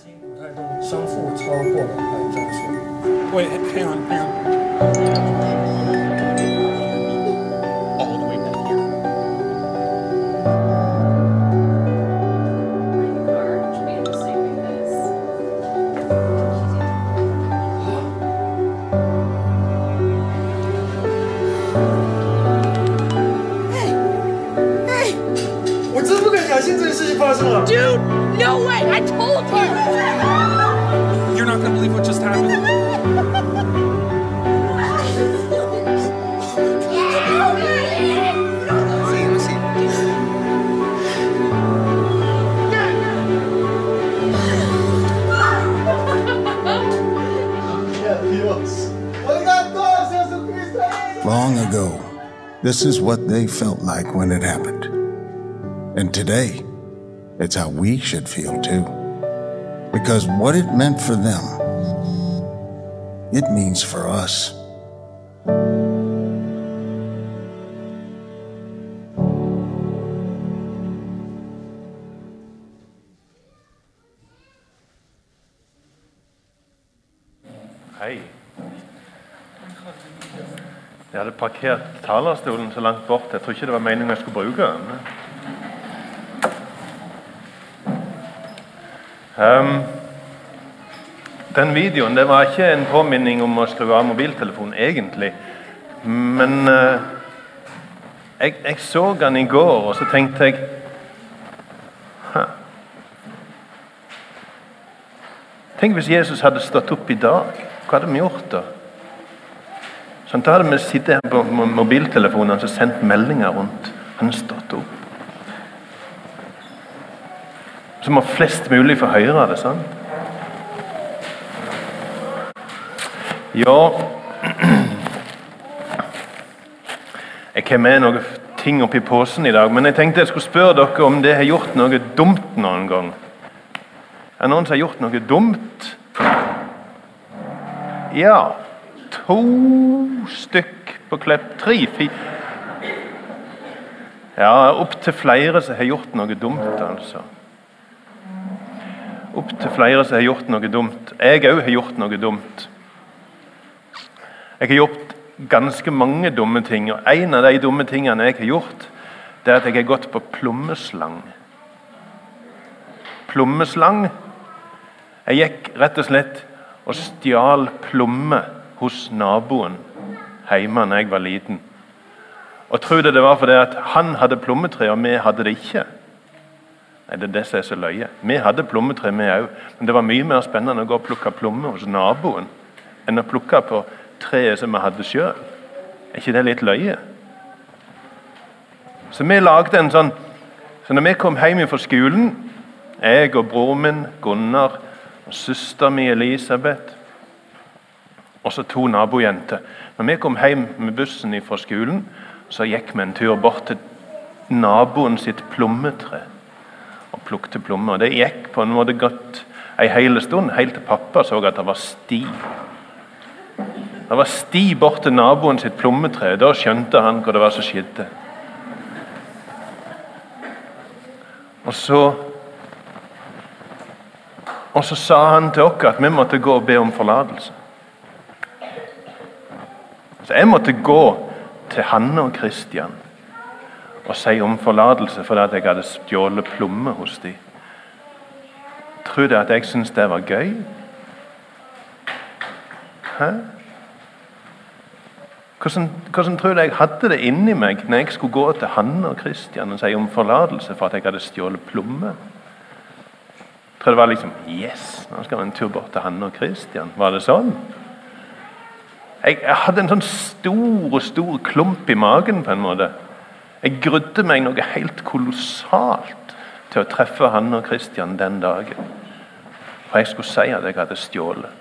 已经不动，超过了百分之二十 hang. Long ago, this is what they felt like when it happened. And today, it's how we should feel too. Because what it meant for them, it means for us. Hei. Jeg hadde parkert talerstolen så langt bort. Jeg tror ikke det var meningen jeg skulle bruke den. Um, den videoen det var ikke en påminning om å skru av mobiltelefonen, egentlig. Men uh, jeg, jeg så den i går, og så tenkte jeg «Hæ. Tenk hvis Jesus hadde stått opp i dag. Hva hadde vi gjort da? Sånn, da hadde vi sittet her på mo- mobiltelefonene og sendt meldinger rundt. Han har stått opp. Så må flest mulig få høre det. sant? Ja Jeg har med noen ting oppi posen i dag, men jeg tenkte jeg skulle spørre dere om det har gjort noe dumt noen gang. Er det noen som har gjort noe dumt? Ja. To stykk på Klepp. Tre, fire Ja, opptil flere som har gjort noe dumt, altså. Opptil flere som har gjort noe dumt. Jeg òg har gjort noe dumt. Jeg har gjort ganske mange dumme ting, og en av de dumme tingene jeg har gjort, det er at jeg har gått på plommeslang. Plommeslang jeg gikk rett og slett og stjal plomme hos naboen hjemme da jeg var liten. Og tro det det var fordi at han hadde plommetre, og vi hadde det ikke. Nei, Det er det som er så løye. Vi hadde plommetre, vi òg. Men det var mye mer spennende å gå og plukke plommer hos naboen enn å plukke på treet som vi hadde sjøl. Er ikke det litt løye? Så vi lagde en sånn Så når vi kom hjem fra skolen, jeg og broren min Gunnar og søsteren min Elisabeth og så to nabojenter. Når vi kom hjem med bussen fra skolen, så gikk vi en tur bort til naboen sitt plommetre og plukket plommer. Det gikk på en måte godt ei hel stund, helt til pappa så at det var sti. Det var sti bort til naboen sitt plommetre. Da skjønte han hva det var som skjedde. Og så Og så sa han til oss at vi måtte gå og be om forlatelse. Så jeg måtte gå til Hanne og Kristian og si om forlatelse fordi at jeg hadde stjålet plommer hos dem. Tror du at jeg syntes det var gøy? Hæ? Hvordan, hvordan tror du jeg hadde det inni meg når jeg skulle gå til Hanne og Kristian og si om forlatelse for at jeg hadde stjålet plommer? Jeg tror det var liksom Yes, nå skal vi en tur bort til Hanne og Kristian. Var det sånn? Jeg, jeg hadde en sånn stor og stor klump i magen på en måte. Jeg grudde meg noe helt kolossalt til å treffe Hanne og Kristian den dagen. For jeg skulle si at jeg hadde stjålet.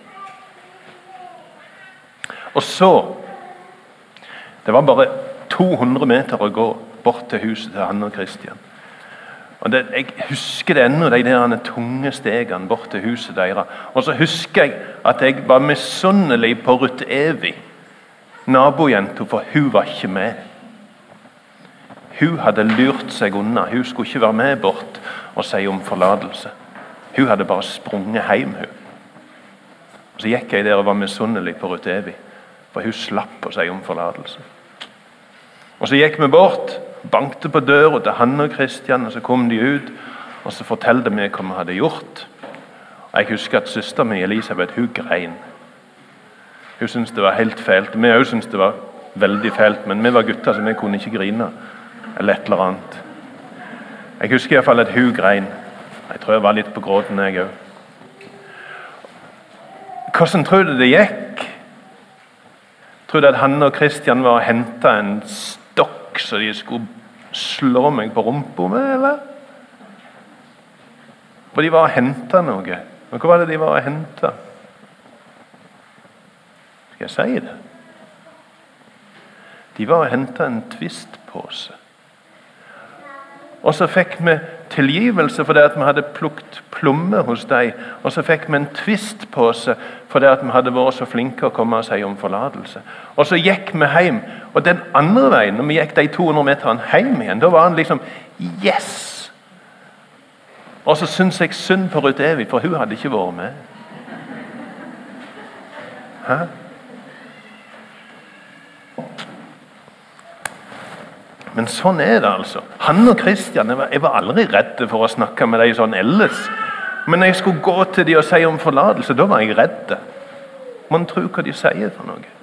Og så Det var bare 200 meter å gå bort til huset til Hanne og Kristian. Og det, Jeg husker det ennå, de der tunge stegene bort til huset deres. Og så husker jeg at jeg var misunnelig på Ruth Evi, nabojenta, for hun var ikke med. Hun hadde lurt seg unna. Hun skulle ikke være med bort og si om forlatelse. Hun hadde bare sprunget hjem. hun. Og Så gikk jeg der og var misunnelig på Ruth Evi, for hun slapp å si om forlatelse. Og Så gikk vi bort, bankte på døra til han og Kristian, og så kom de ut. Og så fortalte vi hva vi hadde gjort. Og Jeg husker at søsteren min Elisabeth hun grein. Hun syntes det var helt fælt. Vi òg syntes det var veldig fælt, men vi var gutter, så vi kunne ikke grine. Eller et eller annet. Jeg husker iallfall at hun grein. Jeg tror jeg var litt på gråten, jeg òg. Hvordan tror du det gikk? Tror du at Hanne og Kristian var og henta en så de skulle slå meg på rumpa med, eller? For de var og henta noe. Men hva var det de var og henta? Skal jeg si det? De var og henta en tvistpose. Og så fikk vi tilgivelse fordi vi hadde plukket plommer hos dem. Og så fikk vi en tvistpose fordi at vi hadde vært så flinke å komme og si om forlatelse. Og så gikk vi hjem. Og den andre veien, når vi gikk de 200 meterne hjem igjen, da var han liksom Yes! Og så syns jeg synd på Ruth Evi, for hun hadde ikke vært med. Hæ? Men sånn er det, altså. Han og Kristian, jeg jeg var aldri redd for å snakke med dem sånn ellers. Men når jeg skulle gå til dem og si om forlatelse, da var jeg redd. Man tror hva de sier for noe.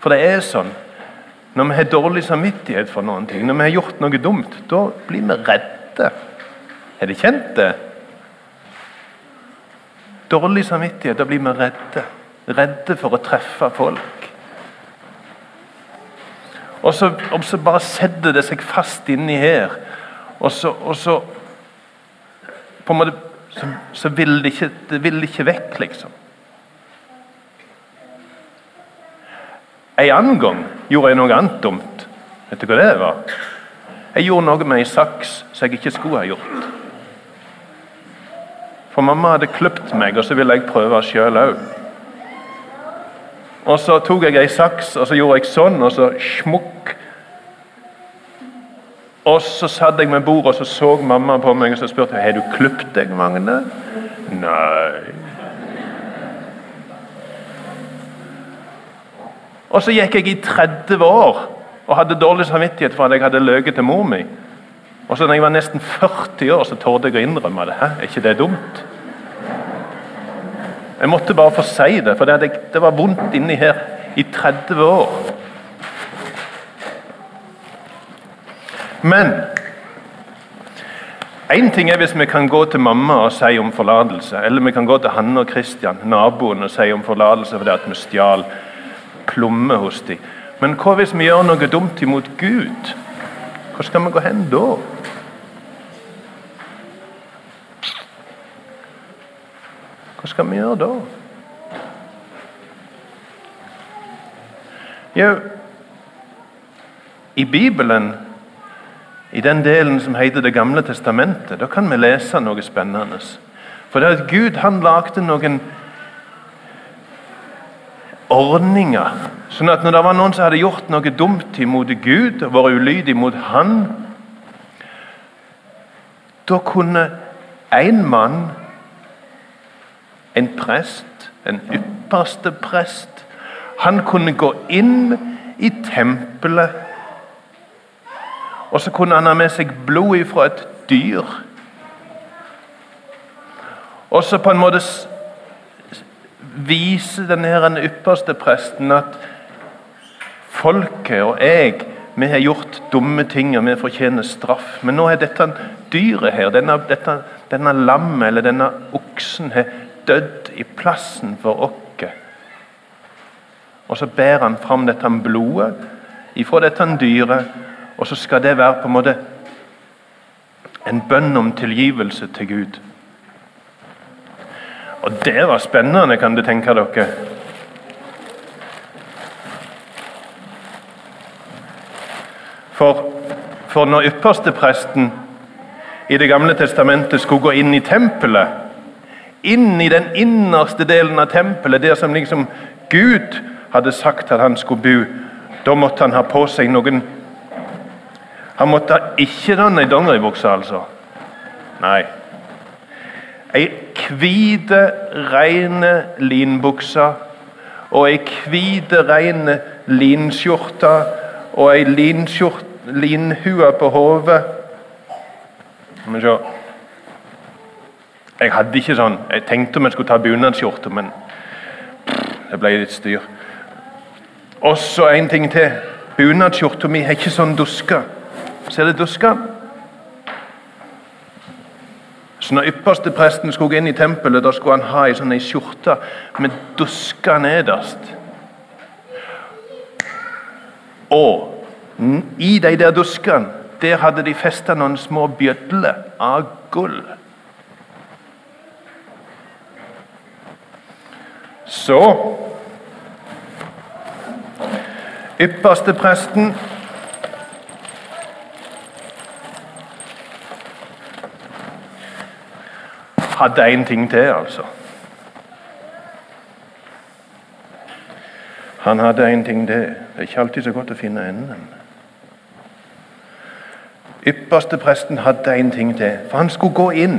For det er sånn. Når vi har dårlig samvittighet for noen ting, når vi har gjort noe dumt, da blir vi redde. Har de kjent det? Dårlig samvittighet, da blir vi redde. Redde for å treffe folk. Og så, og så bare setter det seg fast inni her. Og så, og så på en måte så, så vil det ikke, det vil ikke vekk, liksom. En annen gang gjorde jeg noe annet dumt. Vet du hva det var? Jeg gjorde noe med ei saks som jeg ikke skulle ha gjort. For mamma hadde klipt meg, og så ville jeg prøve sjøl òg. Og så tok jeg ei saks og så gjorde jeg sånn, og så smukk. Og så satt jeg med bordet, og så så mamma på meg og så spurte jeg, har du klippet deg, Magne. Nei. Og så gikk jeg i 30 år og hadde dårlig samvittighet for at jeg hadde løyet til mor mi. Og så når jeg var nesten 40 år, så torde jeg å innrømme det. Hæ, er ikke det dumt? Jeg måtte bare få si det, for det, det var vondt inni her i 30 år. Men Én ting er hvis vi kan gå til mamma og si om forlatelse, eller vi kan gå til Hanne og Kristian, naboen, og si om forlatelse fordi at vi stjal plomme hos dem. Men hva hvis vi gjør noe dumt imot Gud? Hvor skal vi gå hen da? Hva skal vi gjøre da? Jo, i Bibelen, i den delen som heter Det gamle testamentet, da kan vi lese noe spennende. For det er at Gud han lagde noen ordninger. Sånn at når det var noen som hadde gjort noe dumt imot Gud og vært ulydig mot Han, da kunne én mann en prest, en ypperste prest. Han kunne gå inn i tempelet, og så kunne han ha med seg blod ifra et dyr. Og så på en måte vise denne ypperste presten at folket og jeg vi har gjort dumme ting og vi fortjener straff. Men nå er dette dyret her, denne, dette, denne lammet eller denne oksen, har dødd i plassen for oss. Og så bærer han fram dette blodet ifra dette dyret, og så skal det være på en måte en bønn om tilgivelse til Gud. Og det var spennende, kan du tenke dere. For, for når ypperstepresten i Det gamle testamentet skulle gå inn i tempelet, inn i den innerste delen av tempelet, der som liksom Gud hadde sagt at han skulle bo, da måtte han ha på seg noen Han måtte ikke danne i dongeribukse, altså. Nei. ei hvit, rein linbukse og ei hvit, rein linskjorte og ei linhue på hodet. Skal vi se Jeg hadde ikke sånn Jeg tenkte om jeg skulle ta bunadsskjorte, men det ble litt styr. Og så en ting til. Bunadsskjorta mi har ikke sånn dusker. Ser du duskene? Så når ypperste presten skulle inn i tempelet, da skulle han ha ei sånn skjorte med duska nederst. Og i de der duskene der hadde de festa noen små bjødler av gull. Så Ypperste presten hadde én ting til, altså. Han hadde en ting til. Det er ikke alltid så godt å finne enden. Ypperste presten hadde en ting til, for han skulle gå inn.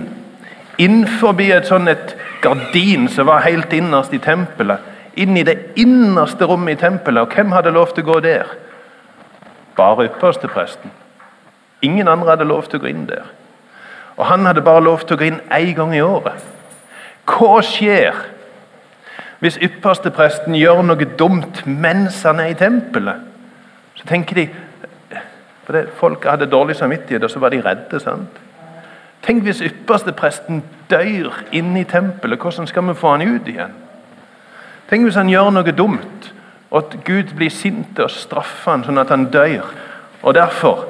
Inn forbi et sånn et gardin som var helt innerst i tempelet. Inn i det innerste rommet i tempelet. Og hvem hadde lov til å gå der? Bare ypperste presten. Ingen andre hadde lov til å gå inn der. Og han hadde bare lov til å gå inn én gang i året. Hva skjer hvis ypperstepresten gjør noe dumt mens han er i tempelet? Så tenker de For det, folk hadde dårlig samvittighet, og så var de redde. sant? Tenk hvis ypperstepresten dør inne i tempelet. Hvordan skal vi få han ut igjen? Tenk hvis han gjør noe dumt, og at Gud blir sint og straffer han sånn at han dør. Og derfor,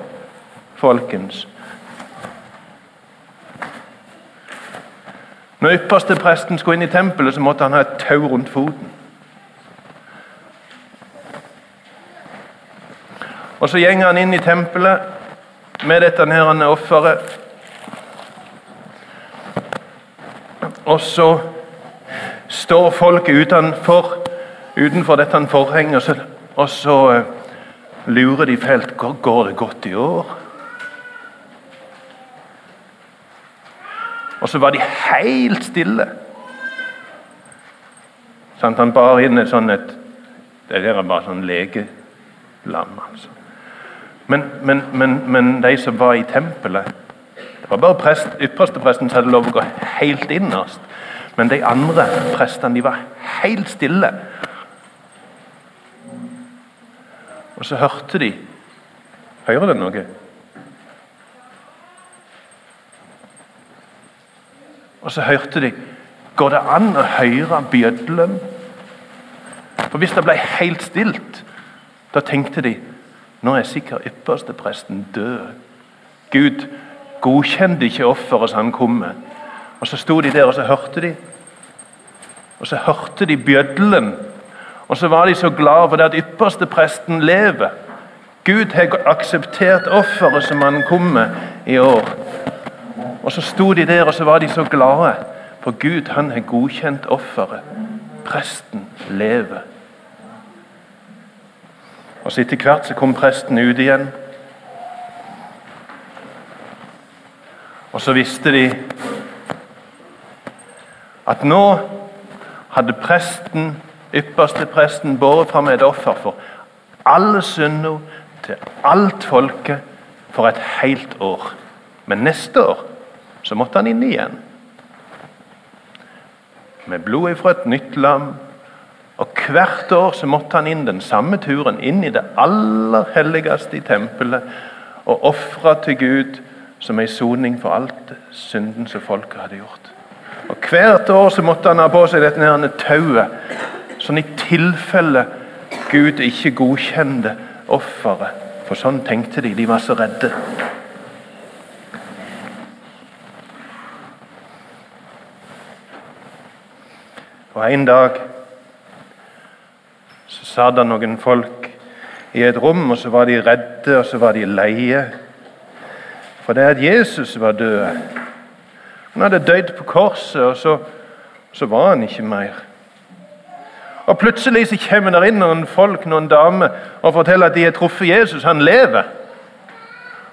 folkens Når ypperste presten skulle inn i tempelet, så måtte han ha et tau rundt foten. Og Så gjenger han inn i tempelet med dette her offeret. Og så står folket utenfor, utenfor dette forhenget, og så, og så eh, lurer de fælt. Går det godt i år? Og så var de helt stille. Sånn, Han bar inn et sånn et Det der er bare sånn legelam, altså. Men, men, men, men de som var i tempelet Det var bare prest, ypperstepresten som hadde lov å gå helt innerst. Men de andre prestene de var helt stille. Og så hørte de Hører dere noe? Og så hørte de Går det an å høre bjødlen? For hvis det ble helt stilt, da tenkte de nå er sikkert ypperstepresten død. Gud godkjente ikke offeret som han kom med. Og Så sto de der og så hørte de. Og så hørte de bjødlen. Og så var de så glade for det at ypperstepresten lever. Gud har akseptert offeret som han kom med i år. Og så sto de der og så var de så glade, for Gud han har godkjent offeret. Presten lever. Og så Etter hvert så kom presten ut igjen. Og så visste de at nå hadde presten, ypperste presten båret fram et offer for alle synder til alt folket for et helt år. Men neste år så måtte han inn igjen. Med blod fra et nytt lam. Og hvert år så måtte han inn den samme turen, inn i det aller helligste i tempelet, og ofre til Gud som ei soning for alt synden som folket hadde gjort. Og Hvert år så måtte han ha på seg dette her tauet, sånn i tilfelle Gud ikke godkjente offeret. For sånn tenkte de. De var så redde. Og En dag så satt det noen folk i et rom, og så var de redde og så var de leie. For det at Jesus var død. Han hadde dødd på korset, og så, så var han ikke mer. Og Plutselig så kommer det inn noen folk, noen damer, og forteller at de har truffet Jesus. Han lever.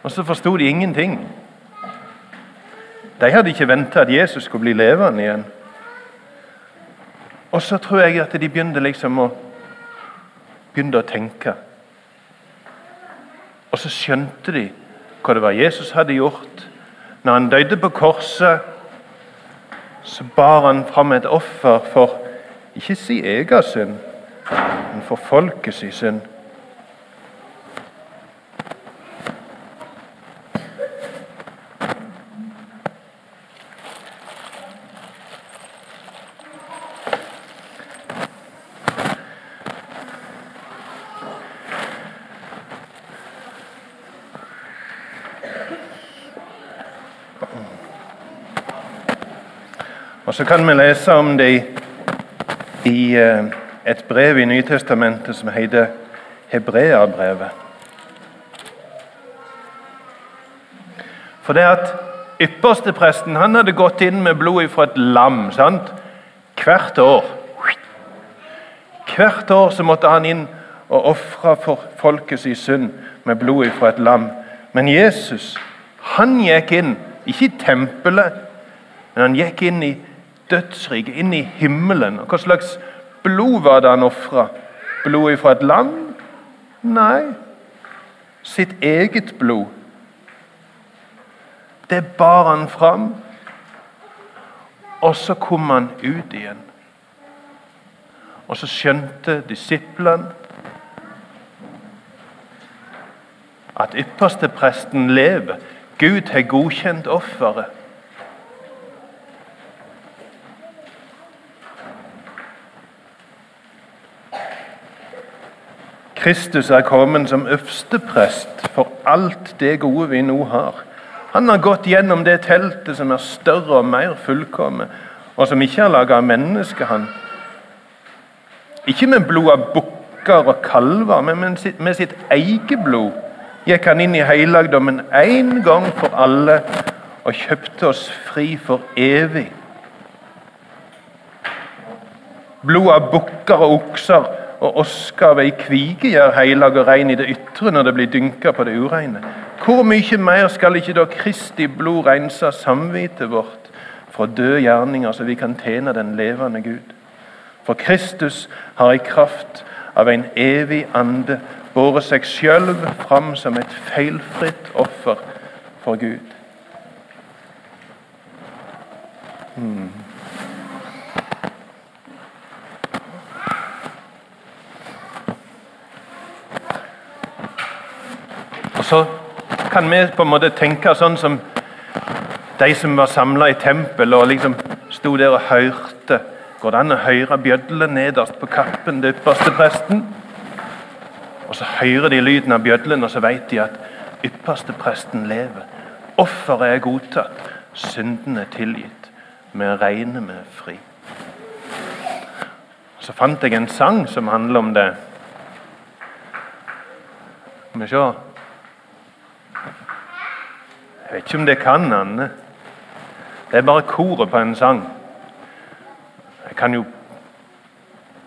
Og så forsto de ingenting. De hadde ikke venta at Jesus skulle bli levende igjen. Og så tror jeg at de begynte liksom å begynte å tenke. Og så skjønte de hva det var Jesus hadde gjort. Når han døde på korset, så bar han fram et offer for ikke si egen synd, men for folkets synd. Og Så kan vi lese om det i eh, et brev i Nytestamentet som heter Hebreabrevet. For det at Ypperstepresten han hadde gått inn med blod fra et lam sant? hvert år. Hvert år så måtte han inn og ofre for folkets synd med blod fra et lam. Men Jesus han gikk inn, ikke i tempelet, men han gikk inn i dødsriket, inn i himmelen. Hva slags blod var det han ofra? Blodet fra et lam? Nei, sitt eget blod. Det bar han fram, og så kom han ut igjen. Og så skjønte disiplene at ypperstepresten lever. Gud har godkjent offeret. Kristus er kommet som øversteprest for alt det gode vi nå har. Han har gått gjennom det teltet som er større og mer fullkomment, og som ikke er laga av mennesker. han. Ikke med blod av bukker og kalver, men med sitt, med sitt eget blod gikk han inn i helligdommen én gang for alle og kjøpte oss fri for evig. Blod av bukker og okser og oska av ei kvige gjør heilag og rein i det ytre når det blir dynka på det ureine. Hvor mye mer skal ikke da Kristi blod rense samvittet vårt fra døde gjerninger, så vi kan tjene den levende Gud? For Kristus har i kraft av en evig ande båret seg sjøl fram som et feilfritt offer for Gud. Hmm. Så kan vi på en måte tenke sånn som de som var samla i tempelet og liksom sto der og hørte. Går det an å høre bjødlen nederst på kappen til ypperste presten? Og så hører de lyden av bjødlen, og så vet de at ypperste presten lever. Offeret er godtatt, synden er tilgitt. Vi regner med fri. Så fant jeg en sang som handler om det. Skal vi se Jeg vet ikke om det kan Anne. Det er bare koret på en sang. Jeg kan jo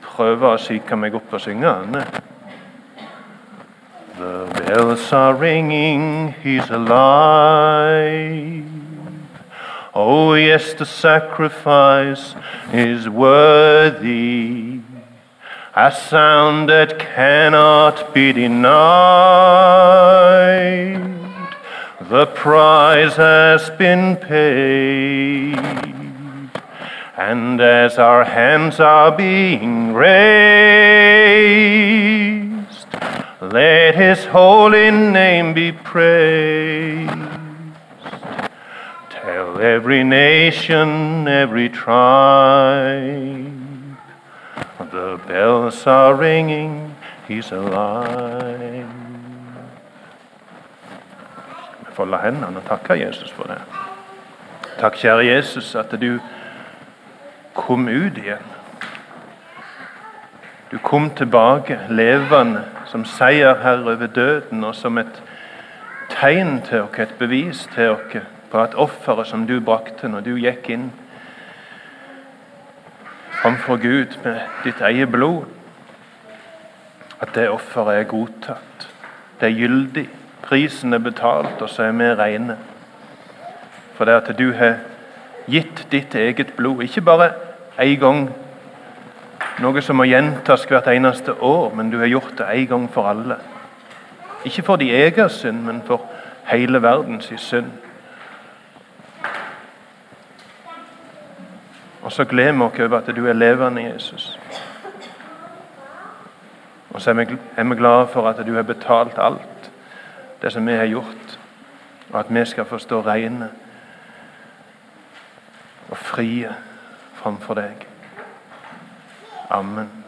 prøve å psyke meg opp og synge. Anne. The bells are ringing, he's alive. Oh, yes, the sacrifice is worthy. A sound that cannot be denied. The price has been paid. And as our hands are being raised, let his holy name be praised. Tell every nation, every tribe, the bells are ringing, he's alive. La hendene og takke Jesus for det. Takk, kjære Jesus, at du kom ut igjen. Du kom tilbake levende som seierherre over døden og som et tegn til oss, et bevis til oss på at offeret som du brakte når du gikk inn framfor Gud med ditt eget blod, at det offeret er godtatt. Det er gyldig. Prisen er betalt, og så er vi rene. for det at du har gitt ditt eget blod. Ikke bare én gang, noe som må gjentas hvert eneste år, men du har gjort det én gang for alle. Ikke for de egen synd, men for hele verdens synd. Og så gleder vi oss over at du er levende, Jesus. Og så er vi, glade for at du har betalt alt det som vi har gjort, og at vi skal få stå reine og frie framfor deg. Amen.